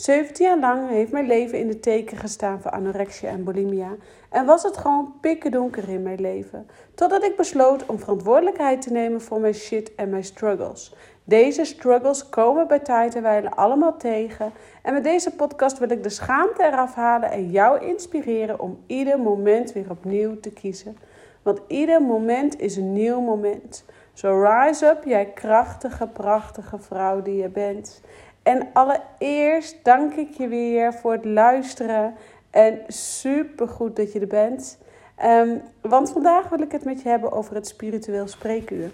17 jaar lang heeft mijn leven in de teken gestaan voor anorexia en bulimia. En was het gewoon pikken donker in mijn leven. Totdat ik besloot om verantwoordelijkheid te nemen voor mijn shit en mijn struggles. Deze struggles komen bij tijd en wijle allemaal tegen. En met deze podcast wil ik de schaamte eraf halen en jou inspireren om ieder moment weer opnieuw te kiezen. Want ieder moment is een nieuw moment. So rise up, jij krachtige, prachtige vrouw die je bent. En allereerst dank ik je weer voor het luisteren. En super goed dat je er bent. Ehm, want vandaag wil ik het met je hebben over het spiritueel spreekuur.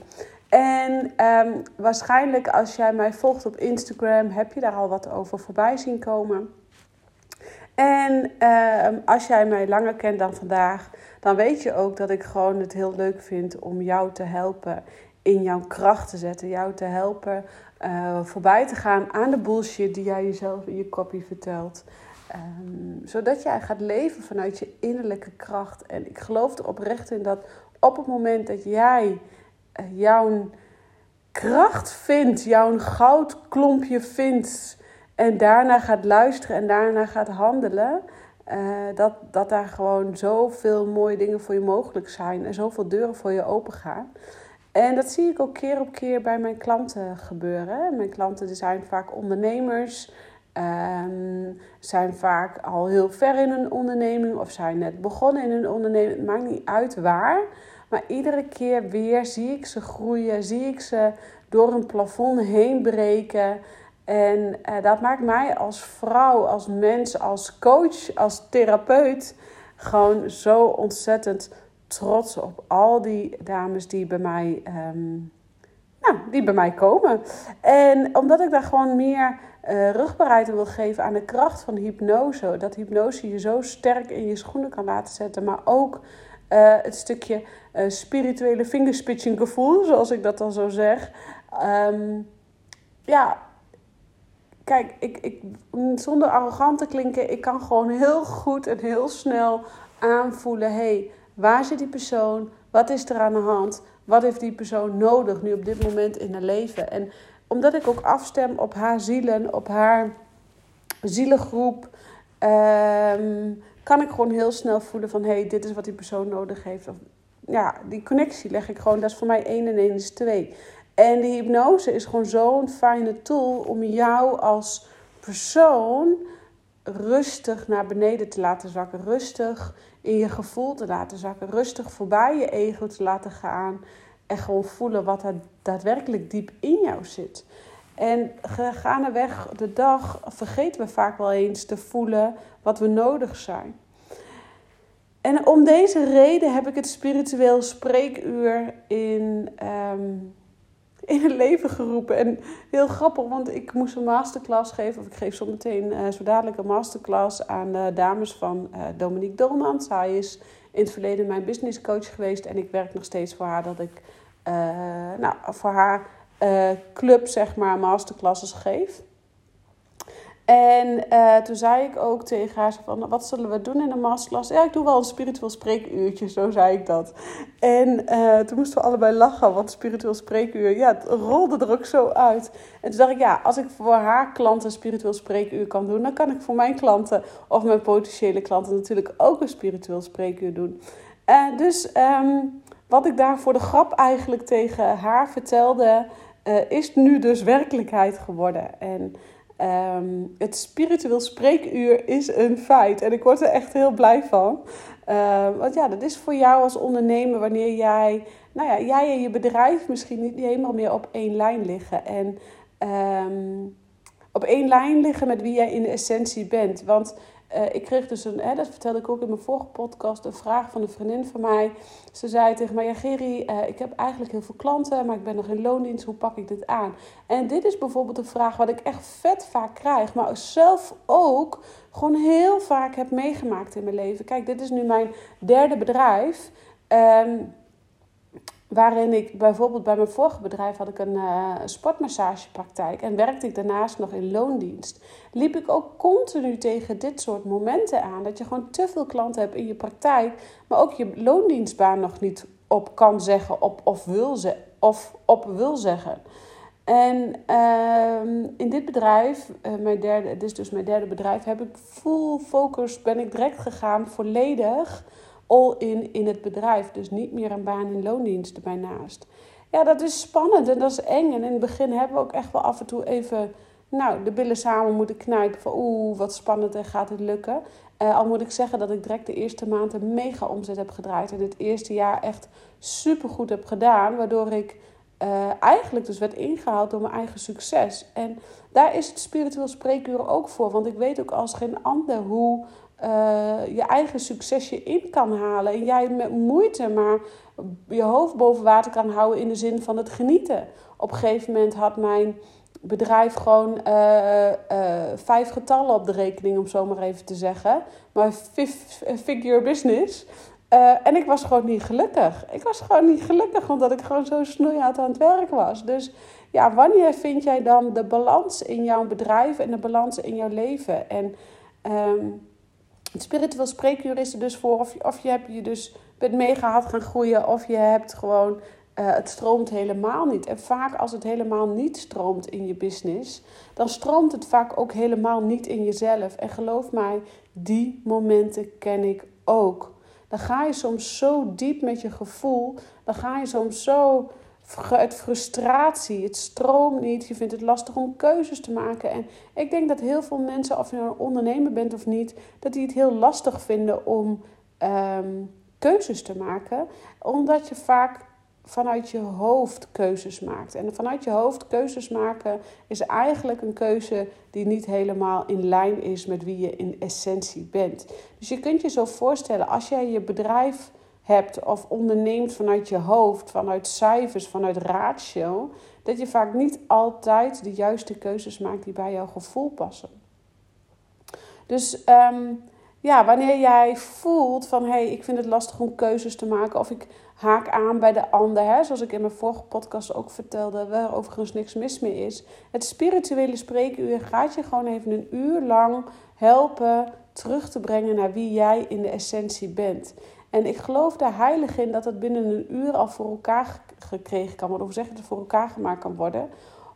En um, waarschijnlijk als jij mij volgt op Instagram, heb je daar al wat over voorbij zien komen. En um, als jij mij langer kent dan vandaag, dan weet je ook dat ik gewoon het heel leuk vind om jou te helpen in jouw kracht te zetten. Jou te helpen uh, voorbij te gaan aan de bullshit die jij jezelf in je kopie vertelt. Um, zodat jij gaat leven vanuit je innerlijke kracht. En ik geloof er oprecht in dat op het moment dat jij uh, jouw kracht vindt, jouw goudklompje vindt. En daarna gaat luisteren en daarna gaat handelen. Uh, dat, dat daar gewoon zoveel mooie dingen voor je mogelijk zijn. En zoveel deuren voor je open gaan. En dat zie ik ook keer op keer bij mijn klanten gebeuren. Mijn klanten zijn vaak ondernemers, um, zijn vaak al heel ver in een onderneming of zijn net begonnen in een onderneming. Het maakt niet uit waar. Maar iedere keer weer zie ik ze groeien, zie ik ze door een plafond heen breken. En uh, dat maakt mij als vrouw, als mens, als coach, als therapeut gewoon zo ontzettend trots op al die dames die bij mij, um, nou, die bij mij komen. En omdat ik daar gewoon meer uh, rugbaarheid wil geven aan de kracht van hypnose. Dat hypnose je zo sterk in je schoenen kan laten zetten. Maar ook uh, het stukje uh, spirituele fingerspitching gevoel, zoals ik dat dan zo zeg. Um, ja, kijk, ik, ik, zonder arrogant te klinken, ik kan gewoon heel goed en heel snel aanvoelen: hey, Waar zit die persoon? Wat is er aan de hand? Wat heeft die persoon nodig nu op dit moment in haar leven? En omdat ik ook afstem op haar zielen, op haar zielengroep, um, kan ik gewoon heel snel voelen van hé, hey, dit is wat die persoon nodig heeft. Ja, die connectie leg ik gewoon, dat is voor mij één en één is twee. En die hypnose is gewoon zo'n fijne tool om jou als persoon rustig naar beneden te laten zakken. Rustig in je gevoel te laten zakken. Rustig voorbij je ego te laten gaan. En gewoon voelen wat er daadwerkelijk diep in jou zit. En gaandeweg de dag vergeten we vaak wel eens te voelen wat we nodig zijn. En om deze reden heb ik het spiritueel spreekuur in um, in het leven geroepen. En heel grappig, want ik moest een masterclass geven. Of ik geef zometeen uh, zo dadelijk een masterclass aan de dames van uh, Dominique Dolmans. Zij is in het verleden mijn business coach geweest. En ik werk nog steeds voor haar dat ik nou, voor haar club, zeg maar, masterclasses geef. En uh, toen zei ik ook tegen haar van, wat zullen we doen in de masterclass? Ja, ik doe wel een spiritueel spreekuurtje, zo zei ik dat. En uh, toen moesten we allebei lachen, want spiritueel spreekuur, ja, het rolde er ook zo uit. En toen dacht ik, ja, als ik voor haar klanten spiritueel spreekuur kan doen, dan kan ik voor mijn klanten of mijn potentiële klanten natuurlijk ook een spiritueel spreekuur doen. Uh, dus um, wat ik daar voor de grap eigenlijk tegen haar vertelde, is nu dus werkelijkheid geworden. En Um, het spiritueel spreekuur is een feit. En ik word er echt heel blij van. Uh, want ja, dat is voor jou als ondernemer wanneer jij, nou ja, jij en je bedrijf misschien niet helemaal meer op één lijn liggen. En um, op één lijn liggen met wie jij in de essentie bent. Want uh, ik kreeg dus een, hè, dat vertelde ik ook in mijn vorige podcast, een vraag van een vriendin van mij. Ze zei tegen mij: Ja, Gerry, uh, ik heb eigenlijk heel veel klanten, maar ik ben nog in loondienst. Hoe pak ik dit aan? En dit is bijvoorbeeld een vraag wat ik echt vet vaak krijg, maar zelf ook gewoon heel vaak heb meegemaakt in mijn leven. Kijk, dit is nu mijn derde bedrijf. Um, waarin ik bijvoorbeeld bij mijn vorige bedrijf had ik een uh, sportmassagepraktijk en werkte ik daarnaast nog in loondienst. Liep ik ook continu tegen dit soort momenten aan. Dat je gewoon te veel klanten hebt in je praktijk, maar ook je loondienstbaan nog niet op kan zeggen op, of, wil ze, of op wil zeggen. En uh, in dit bedrijf, uh, mijn derde, dit is dus mijn derde bedrijf, heb ik full focus, ben ik direct gegaan, volledig all in het bedrijf. Dus niet meer een baan in loondienst erbij naast. Ja, dat is spannend en dat is eng. En in het begin hebben we ook echt wel af en toe even nou, de billen samen moeten knijpen van oeh, wat spannend en gaat het lukken. Uh, al moet ik zeggen dat ik direct de eerste maand een mega omzet heb gedraaid. En dit eerste jaar echt super goed heb gedaan. Waardoor ik uh, eigenlijk dus werd ingehaald door mijn eigen succes. En daar is het spiritueel spreekuur ook voor. Want ik weet ook als geen ander hoe uh, je eigen succesje in kan halen. En jij met moeite maar je hoofd boven water kan houden in de zin van het genieten. Op een gegeven moment had mijn bedrijf gewoon uh, uh, vijf getallen op de rekening, om zo maar even te zeggen. Maar figure business. En ik was gewoon niet gelukkig. Ik was gewoon niet gelukkig omdat ik gewoon zo snoeihard aan het werk was. Dus ja, wanneer vind jij dan de balans in jouw bedrijf en de balans in jouw leven? En het spiritueel spreekuur is er dus voor of of je, hebt je dus bent mega hard gaan groeien of je hebt gewoon uh, het stroomt helemaal niet. En vaak als het helemaal niet stroomt in je business, dan stroomt het vaak ook helemaal niet in jezelf. En geloof mij, die momenten ken ik ook. Dan ga je soms zo diep met je gevoel. Dan ga je soms zo uit frustratie. Het stroomt niet. Je vindt het lastig om keuzes te maken. En ik denk dat heel veel mensen, of je nou een ondernemer bent of niet, dat die het heel lastig vinden om um, keuzes te maken. Omdat je vaak vanuit je hoofd keuzes maakt. En vanuit je hoofd keuzes maken is eigenlijk een keuze die niet helemaal in lijn is met wie je in essentie bent. Dus je kunt je zo voorstellen, als jij je bedrijf hebt of onderneemt vanuit je hoofd, vanuit cijfers, vanuit ratio, dat je vaak niet altijd de juiste keuzes maakt die bij jouw gevoel passen. Dus um, ja, wanneer jij voelt van hé, hey, ik vind het lastig om keuzes te maken of ik haak aan bij de ander, hè, zoals ik in mijn vorige podcast ook vertelde, waar overigens niks mis mee is. Het spirituele spreekuur gaat je gewoon even een uur lang helpen terug te brengen naar wie jij in de essentie bent. En ik geloof daar heilig in dat het binnen een uur al voor elkaar gekregen kan worden, of zeg het voor elkaar gemaakt kan worden,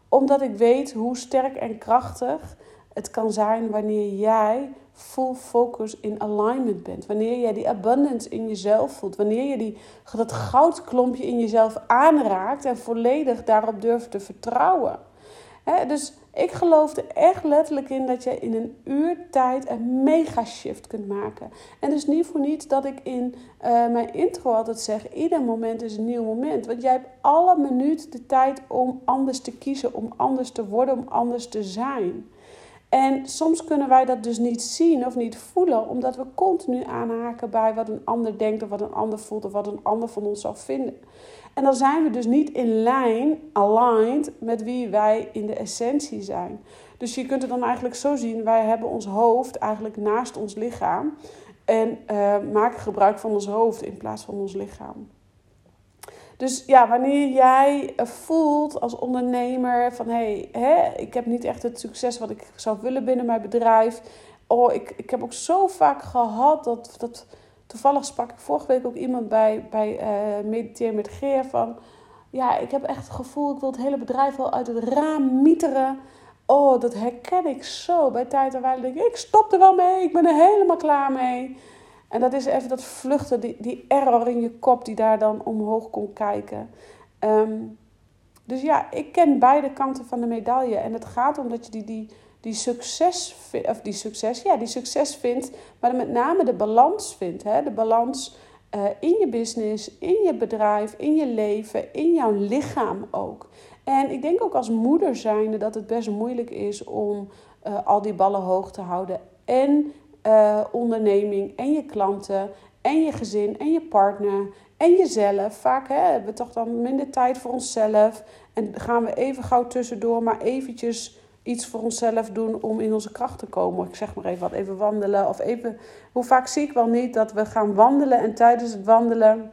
omdat ik weet hoe sterk en krachtig het kan zijn wanneer jij full focus in alignment bent. Wanneer jij die abundance in jezelf voelt. Wanneer je die, dat goudklompje in jezelf aanraakt en volledig daarop durft te vertrouwen. Dus ik geloof er echt letterlijk in dat je in een uur tijd een mega shift kunt maken. En dus niet voor niets dat ik in uh, mijn intro altijd zeg: ieder moment is een nieuw moment. Want jij hebt alle minuut de tijd om anders te kiezen, om anders te worden, om anders te zijn. En soms kunnen wij dat dus niet zien of niet voelen, omdat we continu aanhaken bij wat een ander denkt of wat een ander voelt of wat een ander van ons zou vinden. En dan zijn we dus niet in lijn, aligned met wie wij in de essentie zijn. Dus je kunt het dan eigenlijk zo zien: wij hebben ons hoofd eigenlijk naast ons lichaam en uh, maken gebruik van ons hoofd in plaats van ons lichaam. Dus ja, wanneer jij voelt als ondernemer van hé, hey, ik heb niet echt het succes wat ik zou willen binnen mijn bedrijf. Oh, ik, ik heb ook zo vaak gehad dat, dat toevallig sprak ik vorige week ook iemand bij, bij uh, Mediteer met Geer van ja, ik heb echt het gevoel, ik wil het hele bedrijf wel uit het raam mieteren. Oh, dat herken ik zo bij tijd en wijle. Denk ik, stop er wel mee, ik ben er helemaal klaar mee. En dat is even dat vluchten, die, die error in je kop die daar dan omhoog komt kijken. Um, dus ja, ik ken beide kanten van de medaille. En het gaat om dat je die, die, die succes, of die succes, ja, die succes vindt, maar met name de balans vindt. Hè? De balans uh, in je business, in je bedrijf, in je leven, in jouw lichaam ook. En ik denk ook als moeder zijnde dat het best moeilijk is om uh, al die ballen hoog te houden. En uh, onderneming en je klanten en je gezin en je partner en jezelf. Vaak hè, hebben we toch dan minder tijd voor onszelf en gaan we even gauw tussendoor maar eventjes iets voor onszelf doen om in onze kracht te komen. Ik zeg maar even wat, even wandelen of even... Hoe vaak zie ik wel niet dat we gaan wandelen en tijdens het wandelen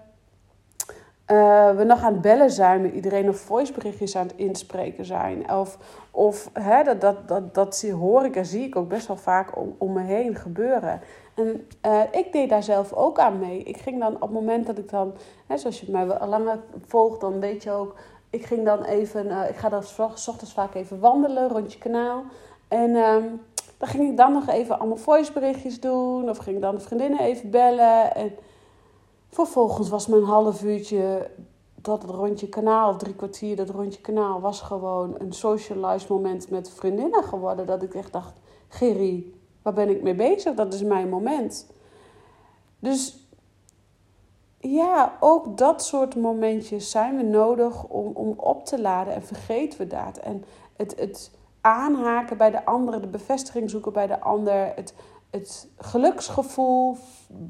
uh, we nog aan het bellen zijn met iedereen of voiceberichtjes aan het inspreken zijn. Of, of hè, dat, dat, dat, dat hoor ik en zie ik ook best wel vaak om, om me heen gebeuren. En uh, ik deed daar zelf ook aan mee. Ik ging dan op het moment dat ik dan, hè, zoals je mij al langer volgt, dan weet je ook, ik ging dan even, uh, ik ga dan s ochtends vaak even wandelen rond je kanaal. En um, dan ging ik dan nog even allemaal voiceberichtjes doen, of ging dan de vriendinnen even bellen. En Vervolgens was mijn half uurtje dat het rondje kanaal, drie kwartier, dat rondje kanaal, was gewoon een socialized moment met vriendinnen geworden. Dat ik echt dacht, Gerry, waar ben ik mee bezig? Dat is mijn moment. Dus ja, ook dat soort momentjes zijn we nodig om, om op te laden en vergeten we dat. En het, het aanhaken bij de ander, de bevestiging zoeken bij de ander, het, het geluksgevoel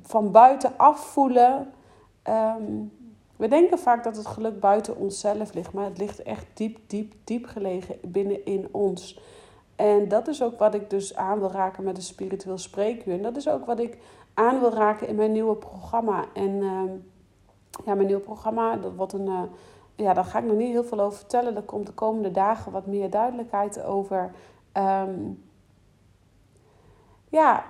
van buitenaf voelen. Ehm, we denken vaak dat het geluk buiten onszelf ligt, maar het ligt echt diep, diep, diep gelegen binnenin ons. En dat is ook wat ik dus aan wil raken met een spiritueel spreekuur. En dat is ook wat ik aan wil raken in mijn nieuwe programma. En ehm, ja, mijn nieuwe programma, dat wordt een. Uh, ja, daar ga ik nog niet heel veel over vertellen. Er komt de komende dagen wat meer duidelijkheid over. Um, ja,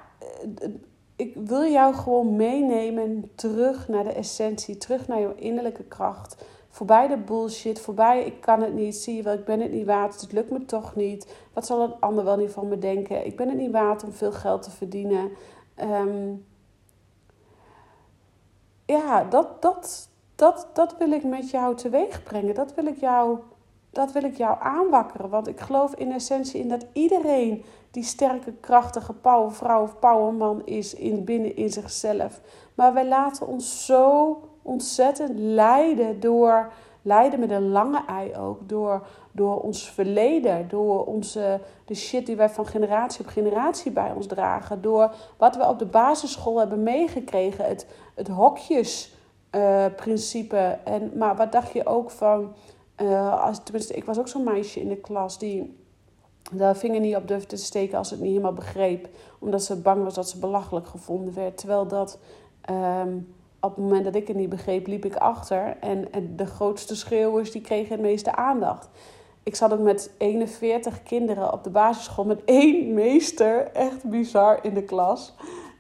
ik wil jou gewoon meenemen terug naar de essentie, terug naar jouw innerlijke kracht. Voorbij de bullshit, voorbij ik kan het niet, zie je wel, ik ben het niet waard, het lukt me toch niet. Wat zal een ander wel niet van me denken? Ik ben het niet waard om veel geld te verdienen. Ehm, ja, dat, dat, dat, dat wil ik met jou teweeg brengen. Dat wil ik jou, dat wil ik jou aanwakkeren. Want ik geloof in essentie in dat iedereen die sterke, krachtige powervrouw of powerman is in, binnen in zichzelf. Maar wij laten ons zo ontzettend leiden door, leiden met een lange ei ook, door, door ons verleden, door onze, de shit die wij van generatie op generatie bij ons dragen, door wat we op de basisschool hebben meegekregen, het, het hokjesprincipe. Uh, en maar wat dacht je ook van, uh, als, tenminste, ik was ook zo'n meisje in de klas die de vinger niet op durfde te steken als het niet helemaal begreep. Omdat ze bang was dat ze belachelijk gevonden werd. Terwijl dat um, op het moment dat ik het niet begreep, liep ik achter. En, en de grootste schreeuwers die kregen het meeste aandacht. Ik zat ook met 41 kinderen op de basisschool met één meester. Echt bizar in de klas.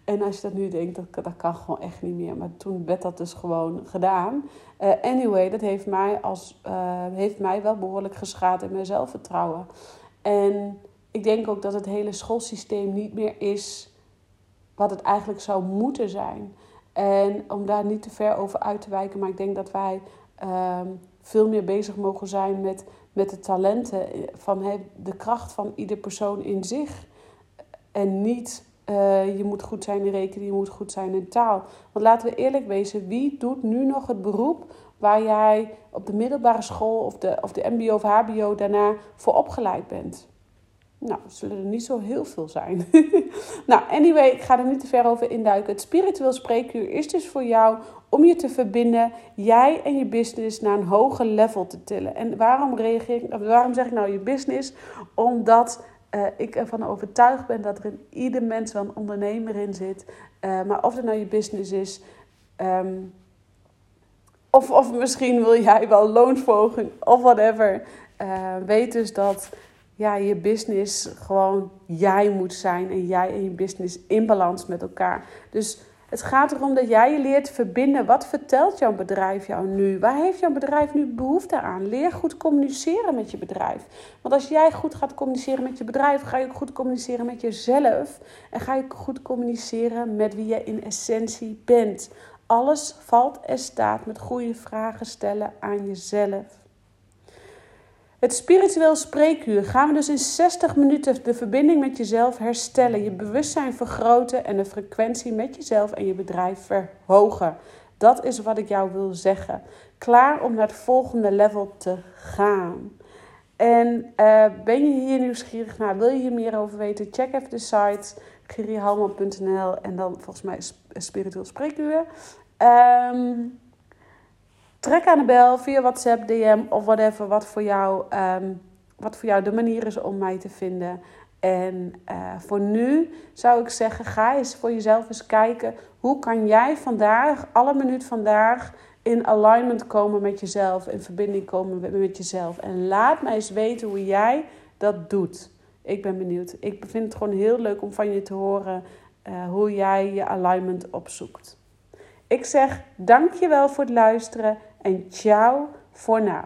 En als je dat nu denkt, dat, dat kan gewoon echt niet meer. Maar toen werd dat dus gewoon gedaan. Uh, anyway, dat heeft mij, als, uh, heeft mij wel behoorlijk geschaad in mijn zelfvertrouwen. En ik denk ook dat het hele schoolsysteem niet meer is wat het eigenlijk zou moeten zijn. En om daar niet te ver over uit te wijken, maar ik denk dat wij ehm, veel meer bezig mogen zijn met, met de talenten, van de kracht van ieder persoon in zich. En niet uh, je moet goed zijn in rekenen, je moet goed zijn in taal. Want laten we eerlijk wezen, wie doet nu nog het beroep waar jij op de middelbare school of de, of de MBO of HBO daarna voor opgeleid bent. Nou, zullen er niet zo heel veel zijn. nou, anyway, ik ga er niet te ver over induiken. Het spiritueel spreekuur is dus voor jou om je te verbinden, jij en je business naar een hoger level te tillen. En waarom reageer ik, waarom zeg ik nou je business? Omdat uh, ik ervan overtuigd ben dat er in ieder mens wel een ondernemer in zit. Uh, maar of het nou je business is. Um, of, of misschien wil jij wel loonsverhoging of whatever. Uh, weet dus dat ja, je business gewoon jij moet zijn. En jij en je business in balans met elkaar. Dus het gaat erom dat jij je leert verbinden. Wat vertelt jouw bedrijf jou nu? Waar heeft jouw bedrijf nu behoefte aan? Leer goed communiceren met je bedrijf. Want als jij goed gaat communiceren met je bedrijf, ga je ook goed communiceren met jezelf. En ga je goed communiceren met wie je in essentie bent. Alles valt en staat met goede vragen stellen aan jezelf. Het spiritueel spreekuur gaan we dus in 60 minuten de verbinding met jezelf herstellen, je bewustzijn vergroten en de frequentie met jezelf en je bedrijf verhogen. Dat is wat ik jou wil zeggen. Klaar om naar het volgende level te gaan. En uh, ben je hier nieuwsgierig naar? Wil je hier meer over weten? Check even de site girihalman.nl en dan volgens mij spiritueel spreekuur. Um, Trek aan de bel via WhatsApp, DM of whatever, wat voor jou, ehm, wat voor jou de manier is om mij te vinden. En eh, voor nu zou ik zeggen, ga eens voor jezelf eens kijken. Hoe kan jij vandaag, alle minuut vandaag, in alignment komen met jezelf, in verbinding komen met jezelf. En laat mij eens weten hoe jij dat doet. Ik ben benieuwd. Ik vind het gewoon heel leuk om van je te horen eh, hoe jij je alignment opzoekt. Ik zeg dankjewel voor het luisteren en ciao voor nou.